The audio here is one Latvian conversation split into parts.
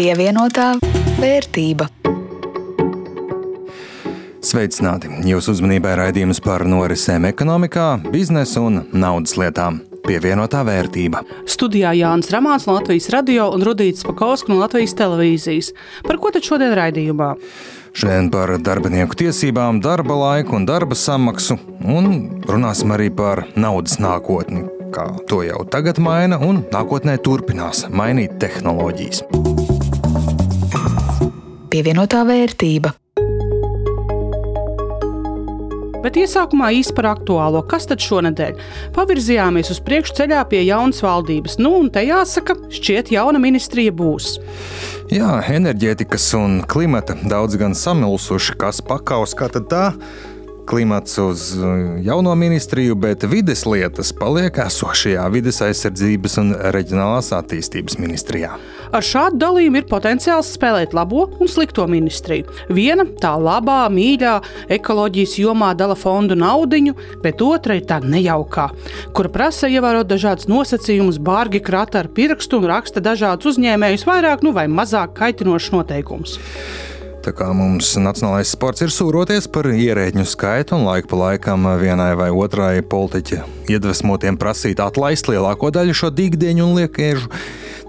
Pievienotā vērtība. Sveicināti! Jūsu uzmanībai raidījums par norisēm ekonomikā, biznesa un naudas lietām. Pievienotā vērtība. Studijā Jānis Ramāns no Latvijas radio un Rudīts Pakausks no Latvijas televīzijas. Par ko tad šodien raidījumā? Šodien par darbinieku tiesībām, darba laiku un darba samaksu, un runāsim arī par naudas nākotni, kā to jau tagad maina un nākotnē turpinās mainīt tehnoloģijas. Pievienotā vērtība. Bet iesākumā īsi par aktuālo. Kas tad šonadēļ? Pavirzījāmies uz priekšu ceļā pie jaunas valdības. Nu, un te jāsaka, šķiet, jauna ministrija būs. Jā, enerģētikas un klimata daudz gan samilsuši, kas pakaus, kā tad tā klimats uz uh, jauno ministriju, bet vides lietas paliek esošajā vides aizsardzības un reģionālās attīstības ministrijā. Ar šādu dalījumu ir potenciāls spēlēt labo un slikto ministriju. Viena tā labā, mīļā, ekoloģijas jomā dala fondu naudu, bet otra ir tā nejaukā, kura prasa ievērot dažādas nosacījumus, bārgi krata ar pirkstu un raksta dažādus uzņēmējus vairāk nu, vai mazāk kaitinošus noteikumus. Tā kā mums nacionālais sports ir sūroties par ierēģu skaitu un laiku pa laikam vienai vai otrai politiķa iedvesmotiem prasīt atlaist lielāko daļu šo dīgdieņu un liekēžu,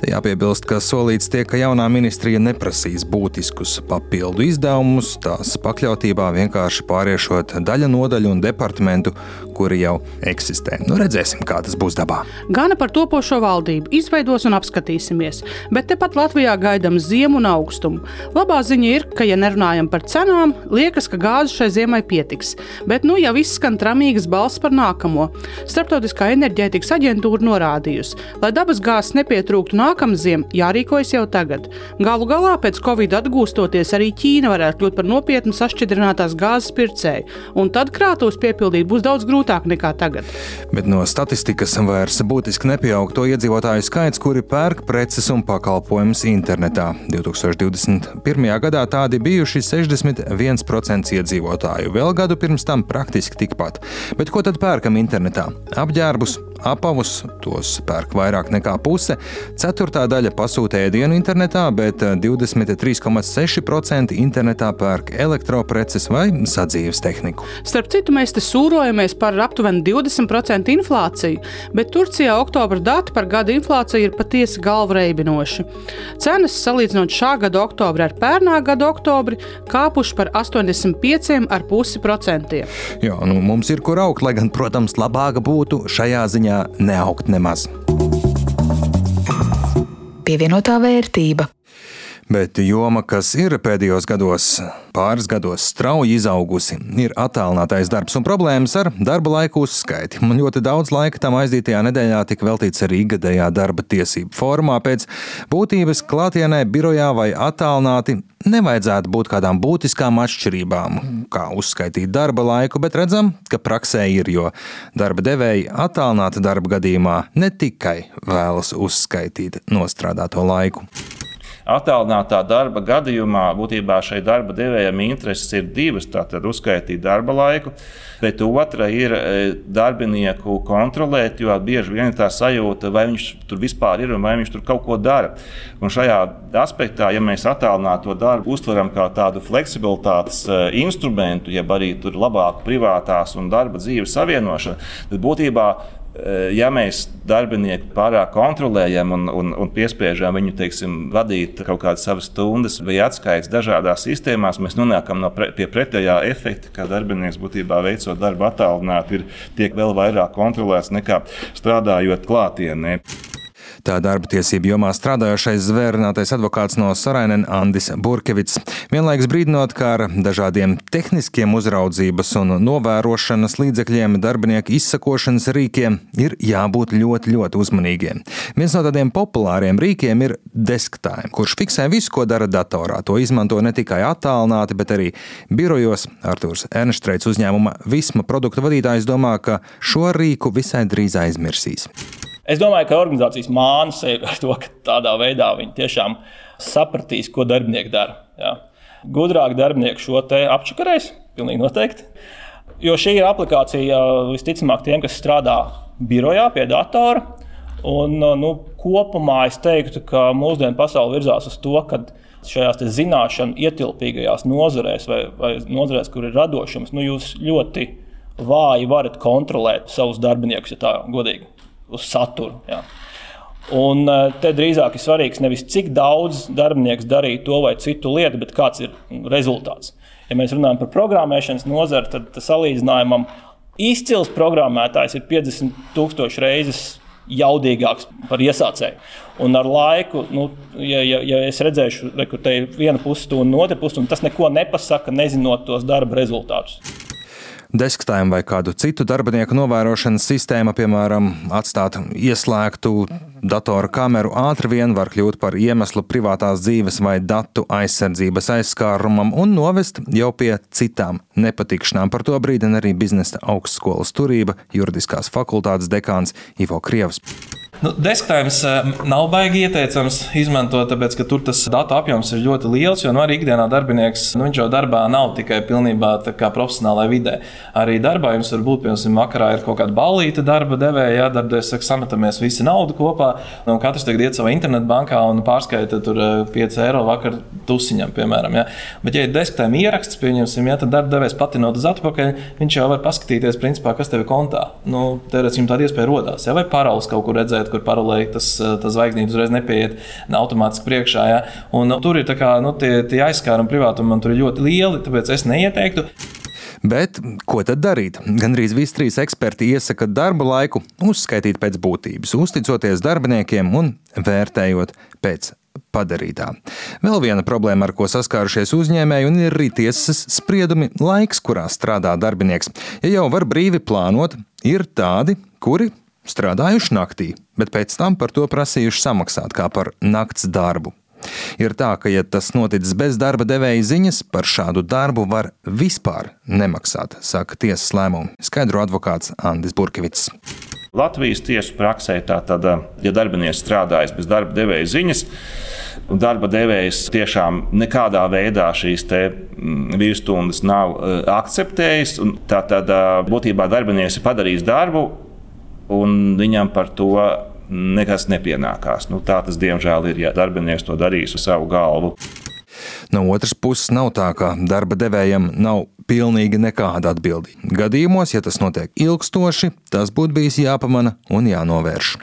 Te jāpiebilst, ka solīts tiek, ka jaunā ministrija neprasīs būtiskus papildu izdevumus, tās pakļautībā vienkārši pāriešot daļa nodaļu un departamentu, kuri jau eksistē. Nu, redzēsim, kā tas būs dabā. Gana par topošo valdību izveidos un apskatīsimies, bet tepat Latvijā gaidām ziemu un augstumu. Labā ziņa ir, ka, ja nerunājam par cenām, liekas, ka gāzes šai ziemai pietiks, bet nu jau izskan tramīgas balss par nākamo. Starptautiskā enerģētikas aģentūra norādījusi, lai dabas gāzes nepietrūktu nākamziem jārīkojas jau tagad. Galu galā pēc Covid atgūstoties arī Ķīna varētu kļūt par nopietnu sašķidrinātās gāzes pircēju, un tad krātos piepildīt būs daudz grūtāk nekā tagad. Bet no statistikas vairs būtiski nepieaug to iedzīvotāju skaits, kuri pērk preces un pakalpojumus internetā. 2021. gadā tādi bijuši 61% iedzīvotāju, vēl gadu pirms tam praktiski tikpat. Bet ko tad pērkam internetā? Apģērbus, apavus, tos pērk vairāk nekā puse. Ceturtā daļa pasūta ēdienu internetā, bet 23,6% internetā pērk elektropreces vai sadzīves tehniku. Starp citu, mēs te sūrojamies par aptuveni 20% inflāciju, bet Turcijā oktobra dati par gada inflāciju ir patiesi galvreibinoši. Cenas salīdzinot šā gada oktobri ar pērnā gada oktobri kāpuši par 85,5%. Jā, nu, mums ir kur augt, lai gan, protams, labāk būtu šajā ziņā neaugt nemaz. Pievienotā vērtība. Bet joma, kas ir pēdējos gados, pāris gados strauji izaugusi, ir attēlinātais darbs un problēmas ar darba laiku uzskaiti. Man ļoti daudz laika tam aizdītajā nedēļā tika veltīts arī gadējā darba tiesību formā. Pēc būtības klātienē, birojā vai attēlināti nevajadzētu būt kādām būtiskām atšķirībām, kā uzskaitīt darba laiku, bet redzam, ka praksē ir, jo darba devēji attēlināta darba gadījumā ne tikai vēlas uzskaitīt nostrādāto laiku attēlinātā darba gadījumā būtībā šai darba devējam intereses ir divas. Tātad uzskaitīt darba laiku, bet otra ir e, darbinieku kontrolēt, jo bieži vien ir tā sajūta, vai viņš tur vispār ir un vai viņš tur kaut ko dara. Un šajā aspektā, ja mēs attēlināto darbu uztveram kā tādu fleksibilitātes e, instrumentu, jeb arī labāku privātās un darba dzīves savienošanu, tad būtībā ja mēs darbinieku pārāk kontrolējam un, un, un piespiežam viņu teiksim, vadīt kaut kādas savas stundas vai atskaites dažādās sistēmās, mēs nonākam no pre, pie pretējā efekta, ka darbinieks būtībā veicot darbu attālināti, ir tiek vēl vairāk kontrolēts nekā strādājot klātienē. Tā darba tiesību jomā strādājošais zvērinātais advokāts no Sarainen Andis Burkevits. Vienlaikus brīdinot, ka ar dažādiem tehniskiem uzraudzības un novērošanas līdzekļiem darbinieku izsakošanas rīkiem ir jābūt ļoti, ļoti uzmanīgiem. Viens no tādiem populāriem rīkiem ir desktime, kurš fiksē visu, ko dara datorā. To izmanto ne tikai attālināti, bet arī birojos. Artūrs Ernstreits uzņēmuma Visma produktu vadītājs domā, ka šo rīku visai drīz aizmirsīs. Es domāju, ka organizācijas māna sevi ar to, ka tādā veidā viņi tiešām sapratīs, ko darbinieki dara. Jā. Gudrāk darbinieki šo te apčakarēs, pilnīgi noteikti. Jo šī ir aplikācija visticamāk tiem, kas strādā birojā pie datora. Un, nu, kopumā es teiktu, ka mūsdienu pasaule virzās uz to, ka šajās zināšanu ietilpīgajās nozarēs vai, vai nozarēs, kur ir radošums, nu, jūs ļoti vāji varat kontrolēt savus darbiniekus, ja tā godīgi, uz saturu. Jā. Un eh, te drīzāk ir svarīgs nevis cik daudz darbinieks darīja to vai citu lietu, bet kāds ir rezultāts. Ja mēs runājam par programmēšanas nozari, tad salīdzinājumam izcils programmētājs ir 50,000 reizes jaudīgāks par iesācēju. Un ar laiku, nu, ja, ja, ja es redzēšu, ka te ir viena pusstunda un otra pusstunda, tas neko nepasaka, nezinot tos darba rezultātus desktēm vai kādu citu darbinieku novērošanas sistēmu, piemēram, atstāt ieslēgtu datora kameru ātri vien var kļūt par iemeslu privātās dzīves vai datu aizsardzības aizskārumam un novest jau pie citām nepatikšanām. Par to brīdina arī biznesa augstskolas turība, juridiskās fakultātes dekāns Ivo Krievs. Nu, Desktops eh, nav baigi ieteicams izmantot, tāpēc, ka tur tas datu apjoms ir ļoti liels. Jo nu, arī ikdienā darbinieks nu, jau darbā nav tikai pilnībā profesionālā vidē. Arī darbā jums var būt, piemēram, vakarā ir kaut kāda balīta darba devēja, ja darbdevējs saka, sametamies visi naudu kopā. Nu, katrs tagad iet savā internetbankā un pārskaita tur 5 eh, eiro vakar tusiņam, piemēram. Ja. Bet, ja ir desktop ieraksts, pieņemsim, ja, tad darbdevējs patinot uz atpakaļ, viņš jau var paskatīties, principā, kas tev ir kontā. Nu, Teorētiski tāda iespēja rodās, ja, vai parauls kaut kur redzēt kur paralēli tas, eh, tas zvaigznīte uzreiz nepieiet automātiski priekšā. Ja? Un, nu, tur ir kā, nu, tie, tie aizskārumi privātumam ļoti lieli, tāpēc es neieteiktu. Bet ko tad darīt? Gan arī visi trīs eksperti iesaka darba laiku uzskaitīt pēc būtības, uzticoties darbiniekiem un vērtējot pēc padarītā. Vēl viena problēma, ar ko saskārušies uzņēmēji, ir arī tiesas spriedumi laiks, kurā strādā darbinieks. Ja jau var brīvi plānot, ir tādi, kuri strādājuši naktī, bet pēc tam par to prasījuši samaksāt kā par nakts darbu. Ir tā, ka, ja tas noticis bez darba devēja ziņas, par šādu darbu var vispār nemaksāt, saka tiesas lēmumu, skaidro advokāts Andris Burkevits. Latvijas tiesu praksē tātad, ja darbinieks strādājas bez darba devēja ziņas, darba devējs tiešām nekādā veidā šīs mm, virstundas nav eh, akceptējis, tad būtībā darbinieks ir padarījis darbu un viņam par to nekas nepienākās. Nu, tā tas diemžēl ir, ja darbinieks to darīs uz savu galvu. No otras puses, nav tā, ka darba devējam nav pilnīgi nekāda atbildība. Gadījumos, ja tas notiek ilgstoši, tas būtu bijis jāpamana un jānovērš.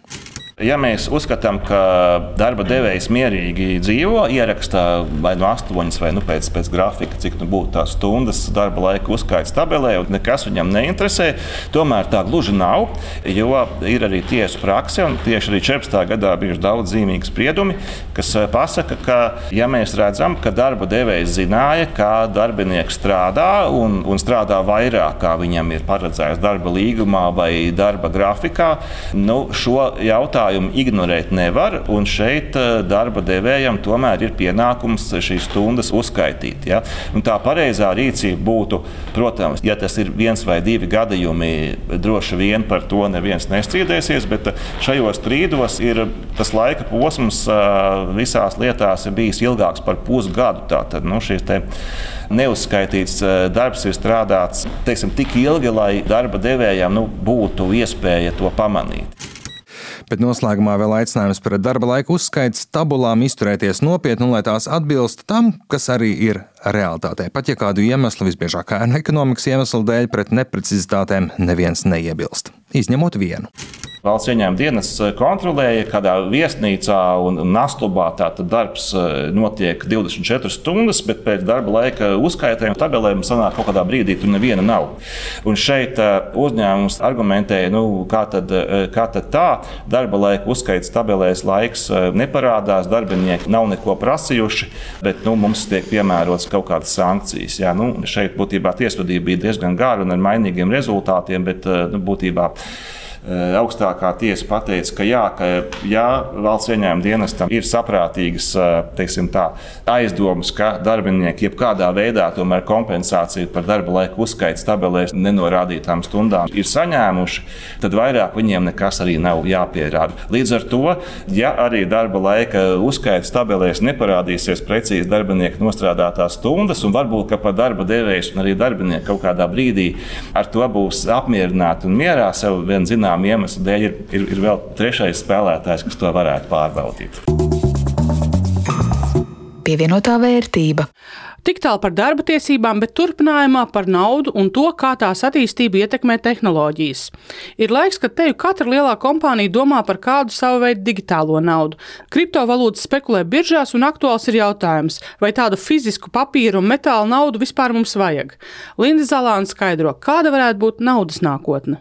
Ja mēs uzskatām, ka darba devējs mierīgi dzīvo, ierakstā vai no 8 vai nu pēc, pēc grafika, cik nu būtu tās stundas darba laika uzskaits tabelē, un nekas viņam neinteresē, tomēr tā gluži nav. Jo ir arī tiesu prakse, un tieši arī 14. gadā bijuši daudz zīmīgi spriedumi, kas eh, pasaka, ka, ja mēs redzam, ka darba devējs zināja, kā darbinieks strādā un, un strādā vairāk, kā viņam ir paredzēts darba līgumā vai darba grafikā, nu, šo jautājumu jautājumu ignorēt nevar. Un šeit eh, darba devējam tomēr ir pienākums šīs stundas uzskaitīt. Ja? Un tā pareizā rīcība būtu, protams, ja tas ir viens vai divi gadījumi, droši vien par to neviens nestrīdēsies, bet eh, šajos strīdos ir tas laika posms eh, visās lietās bijis ilgāks par pusgadu. Tātad, nu, neuzskaitīts darbs ir strādāts teiksim, tik ilgi, lai darba devējām nu, būtu iespēja to pamanīt bet noslēgumā vēl aicinājums pret darba laika uzskaits tabulām izturēties nopietni un lai tās atbilst tam, kas arī ir realitātē. Pat ja kādu iemeslu, visbiežāk ēnu ekonomikas iemeslu dēļ, pret neprecizitātēm neviens neiebilst, izņemot vienu. Valsts ieņēmuma dienas eh, kontrolēja, kādā viesnīcā un Naslubā tātad darbs eh, notiek 24 stundas, bet pēc darba laika uzskaitējuma tabelēm sanāk kaut kādā brīdī tur neviena nav. Un šeit eh, uzņēmums argumentēja, nu, kā tad, kā tad tā, darba laika uzskaits tabelēs laiks neparādās, darbinieki nav neko prasījuši, bet nu, mums tiek piemērots kaut kādas sankcijas. Jā, nu, šeit būtībā tiesvedība bija diezgan gara un ar mainīgiem rezultātiem, bet nu, būtībā augstākā tiesa pateica, ka jā, ka jā, valsts ieņēmuma dienestam ir saprātīgas eh, tā, aizdomas, ka darbinieki jebkādā veidā tomēr kompensāciju par darba laika uzskaits tabelēs nenorādītām stundām ir saņēmuši, tad vairāk viņiem nekas arī nav jāpierāda. Līdz ar to, ja arī darba laika uzskaits tabelēs neparādīsies precīzi darbinieka nostrādātās stundas, un varbūt pat darba devējs un arī darbinieki kaut kādā brīdī ar to būs apmierināti un mierā sev vien zināt, zinām iemeslu dēļ ir, ir, ir vēl trešais spēlētājs, kas to varētu pārbaudīt. Pievienotā vērtība. Tik tālu par darba tiesībām, bet turpinājumā par naudu un to, kā tās attīstību ietekmē tehnoloģijas. Ir laiks, kad teju katra lielā kompānija domā par kādu savu veidu digitālo naudu. Kriptovalūtas spekulē biržās, un aktuāls ir jautājums, vai tādu fizisku papīru un metāla naudu vispār mums vajag. Linda Zalāna skaidro, kāda varētu būt naudas nākotne.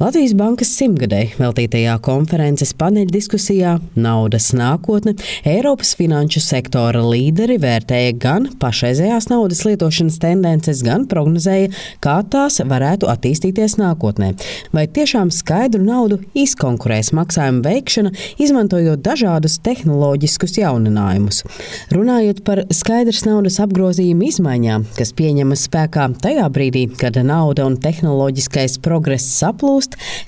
Latvijas Bankas simtgadēji veltītajā konferences paneļdiskusijā Naudas nākotne Eiropas finanšu sektora līderi vērtēja gan pašreizējās naudas lietošanas tendences, gan prognozēja, kā tās varētu attīstīties nākotnē. Vai tiešām skaidru naudu izkonkurēs maksājuma veikšana, izmantojot dažādus tehnoloģiskus jauninājumus. Runājot par skaidrs naudas apgrozījuma izmaiņām, kas pieņemas spēkā tajā brīdī, kad nauda un tehnoloģiskais progress saplūst,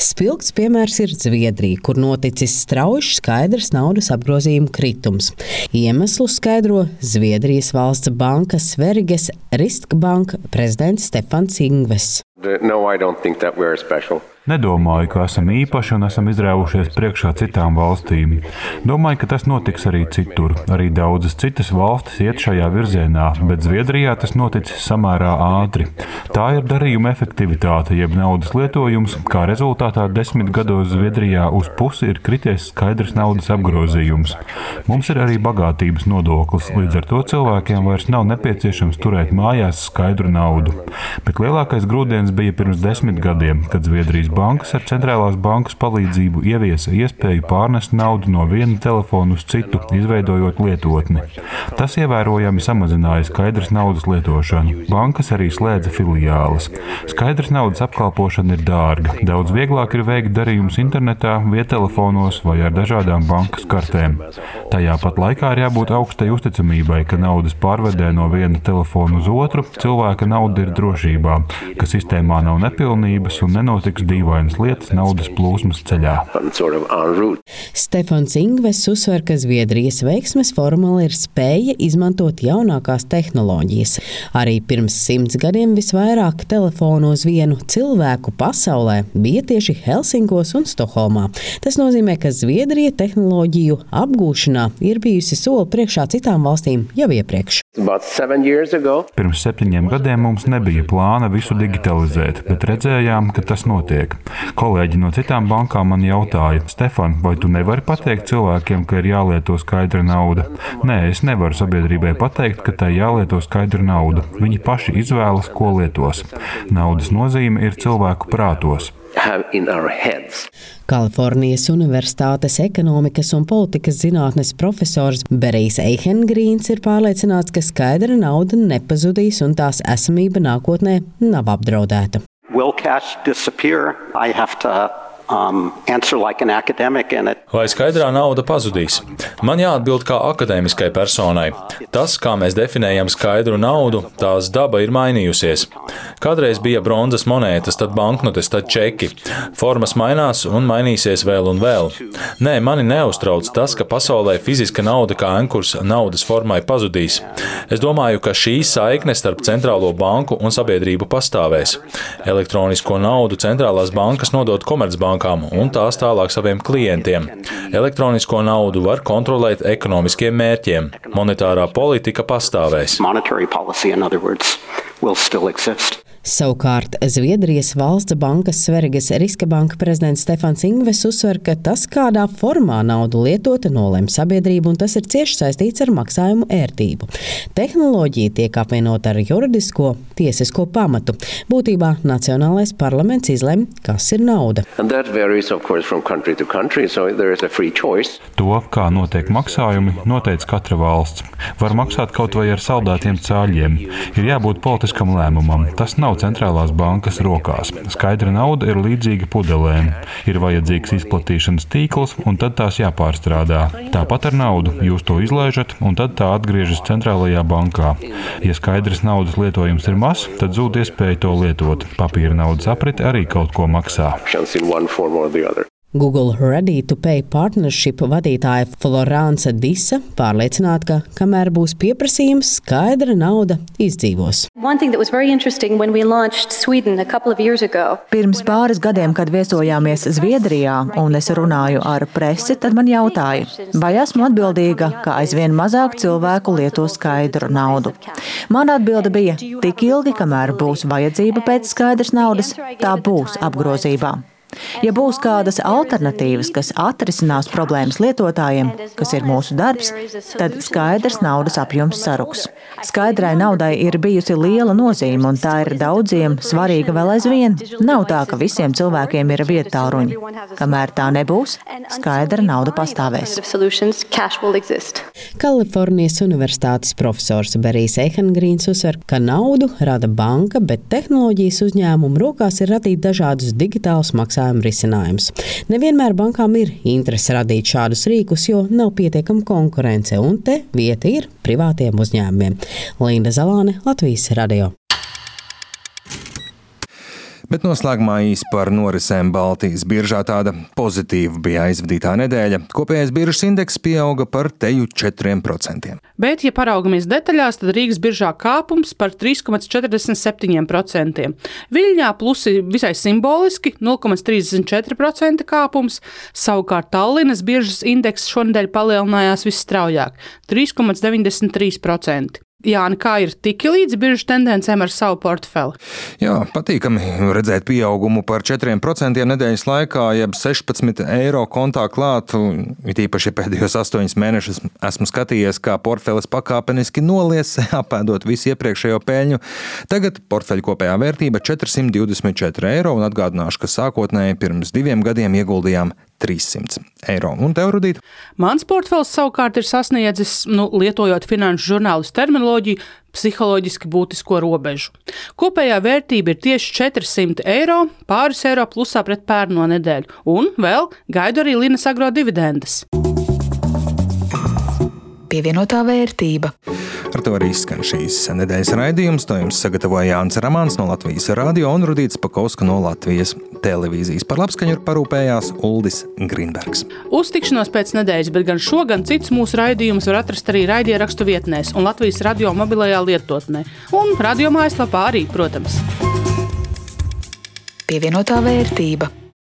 spilgts piemērs ir Zviedrija, kur noticis strauji skaidrs naudas apgrozījuma kritums. Iemeslu skaidro Zviedrijas valsts banka Sveriges Riskbanka prezidents Stefans Ingves. No, I don't think that we're special. Nedomāju, ka esam īpaši un esam izrāvušies priekšā citām valstīm. Domāju, ka tas notiks arī citur. Arī daudzas citas valstis iet šajā virzienā, bet Zviedrijā tas noticis samērā ātri. Tā ir darījuma efektivitāte, jeb naudas lietojums, kā rezultātā desmit gados Zviedrijā uz pusi ir krities skaidrs naudas apgrozījums. Mums ir arī bagātības nodoklis, līdz ar to cilvēkiem vairs nav nepieciešams turēt mājās skaidru naudu. Bet lielākais grūdienis bija pirms desmit gadiem, kad Zviedrijas bankas ar centrālās bankas palīdzību ieviesa iespēju pārnest naudu no viena telefona uz citu, izveidojot lietotni. Tas ievērojami samazināja skaidras naudas lietošanu. Bankas arī slēdza filiāles. Skaidras naudas apkalpošana ir dārga. Daudz vieglāk ir veikt darījumus internetā, viettelefonos vai ar dažādām bankas kartēm. Tajā pat laikā ir jābūt augstai uzticamībai, ka naudas pārvedē no viena telefona uz otru cilvēka nauda ir drošībā, ka sistēmā nav nepilnības un nenotiks divi dīvainas lietas naudas plūsmas ceļā. Stefans Ingves uzsver, ka Zviedrijas veiksmes formula ir spēja izmantot jaunākās tehnoloģijas. Arī pirms simts gadiem visvairāk telefonu uz vienu cilvēku pasaulē bija tieši Helsinkos un Stokholmā. Tas nozīmē, ka Zviedrija tehnoloģiju apgūšanā ir bijusi soli priekšā citām valstīm jau iepriekš. Pirms septiņiem gadiem mums nebija plāna visu digitalizēt, bet redzējām, ka tas notiek. Kolēģi no citām bankām man jautāja, Stefan, vai tu nevari pateikt cilvēkiem, ka ir jālieto skaidra nauda? Nē, es nevaru sabiedrībai pateikt, ka tai jālieto skaidra nauda. Viņi paši izvēlas, ko lietos. Naudas nozīme ir cilvēku prātos. Kalifornijas Universitātes ekonomikas un politikas zinātnes profesors Berijs Eihengrīns ir pārliecināts, ka skaidra nauda nepazudīs un tās esamība nākotnē nav apdraudēta. Will cash disappear? I have to Vai skaidrā nauda pazudīs? Man jāatbild kā akadēmiskai personai. Tas, kā mēs definējam skaidru naudu, tās daba ir mainījusies. Kādreiz bija bronzas monētas, tad banknotes, tad čeki. Formas mainās un mainīsies vēl un vēl. Nē, mani neuztrauc tas, ka pasaulē fiziska nauda kā ankurs naudas formai pazudīs. Es domāju, ka šī saikne starp centrālo banku un sabiedrību pastāvēs. Elektronisko naudu centrālās bankas nodod komercbankām bankām un tās tālāk saviem klientiem. Elektronisko naudu var kontrolēt ekonomiskiem mērķiem. Monetārā politika pastāvēs. Savukārt Zviedrijas valsts bankas Sveriges Riska banka prezidents Stefans Ingves uzsver, ka tas, kādā formā naudu lietota, nolem sabiedrību, un tas ir cieši saistīts ar maksājumu ērtību. Tehnoloģija tiek apvienota ar juridisko, tiesisko pamatu. Būtībā Nacionālais parlaments izlem, kas ir nauda. Varies, course, country, so to, kā notiek maksājumi, noteica katra valsts. Var maksāt kaut vai ar saldētiem cāļiem. Ir jābūt politiskam lēmumam. Tas nav nav centrālās bankas rokās. Skaidra nauda ir līdzīga pudelēm. Ir vajadzīgs izplatīšanas tīkls, un tad tās jāpārstrādā. Tāpat ar naudu jūs to izlaižat, un tad tā atgriežas centrālajā bankā. Ja skaidrs naudas lietojums ir mazs, tad zūd iespēja to lietot. Papīra naudas aprite arī kaut ko maksā. Google Ready to Pay partnership vadītāja Florence Disa pārliecināta, ka kamēr būs pieprasījums, skaidra nauda izdzīvos. Pirms pāris gadiem, kad viesojāmies Zviedrijā un es runāju ar presi, tad man jautāja, vai esmu atbildīga, ka aizvien mazāk cilvēku lieto skaidru naudu. Mana atbilde bija, tik ilgi, kamēr būs vajadzība pēc skaidras naudas, tā būs apgrozībā. Ja būs kādas alternatīvas, kas atrisinās problēmas lietotājiem, kas ir mūsu darbs, tad skaidrs naudas apjoms saruks. Skaidrai naudai ir bijusi liela nozīme, un tā ir daudziem svarīga vēl aizvien. Nav tā, ka visiem cilvēkiem ir vieta tālruņi. Kamēr tā nebūs, skaidra nauda pastāvēs. Kalifornijas Universitātes profesors Berijs Eihengrīns uzsver, ka naudu rada banka, bet tehnoloģijas uzņēmumu rokās ir radīt dažādus digitālus maksājumus maksājuma risinājums. Nevienmēr bankām ir interese radīt šādus rīkus, jo nav pietiekama konkurence, un te vieta ir privātiem uzņēmumiem. Linda Zalāne, Latvijas radio. Bet noslēgumā īsi par norisēm Baltijas biržā tāda pozitīva bija aizvadītā nedēļa. Kopējais biržas indeks pieauga par teju 4%. Bet, ja paraugamies detaļās, tad Rīgas biržā kāpums par 3,47%. Viļņā plusi visai simboliski - 0,34% kāpums, savukārt Tallinas biržas indeks šonadēļ palielinājās visstraujāk - 3,93%. Jāni, kā ir tiki līdz biržas tendencēm ar savu portfeli? Jā, patīkami redzēt pieaugumu par 4% nedēļas laikā, jeb 16 eiro kontā klāt. It īpaši pēdējos astoņus mēnešus esmu skatījies, kā portfelis pakāpeniski nolies, apēdot visu iepriekšējo peļņu. Tagad portfeļa kopējā vērtība 424 eiro, un atgādināšu, ka sākotnēji pirms diviem gadiem ieguldījām 300 eiro. Un tev, Rudīt? Mans portfels savukārt ir sasniedzis, nu, lietojot finanšu žurnālistu terminoloģiju, psiholoģiski būtisko robežu. Kopējā vērtība ir tieši 400 eiro, pāris eiro plusā pret pērno nedēļu, un vēl gaidu arī Linas agro dividendes. Pievienotā vērtība. Ar to arī skan šīs nedēļas raidījums. To jums sagatavoja Jānis Ramāns no Latvijas radio un Rudīts Pakauska no Latvijas televīzijas. Par labskaņu parūpējās Uldis Grīnbergs. Uztikšanos pēc nedēļas, bet gan šo, gan citus mūsu raidījumus var atrast arī raidierakstu vietnēs un Latvijas radio mobilajā lietotnē. Un radio mājaslapā arī, protams. Pievienotā vērtība.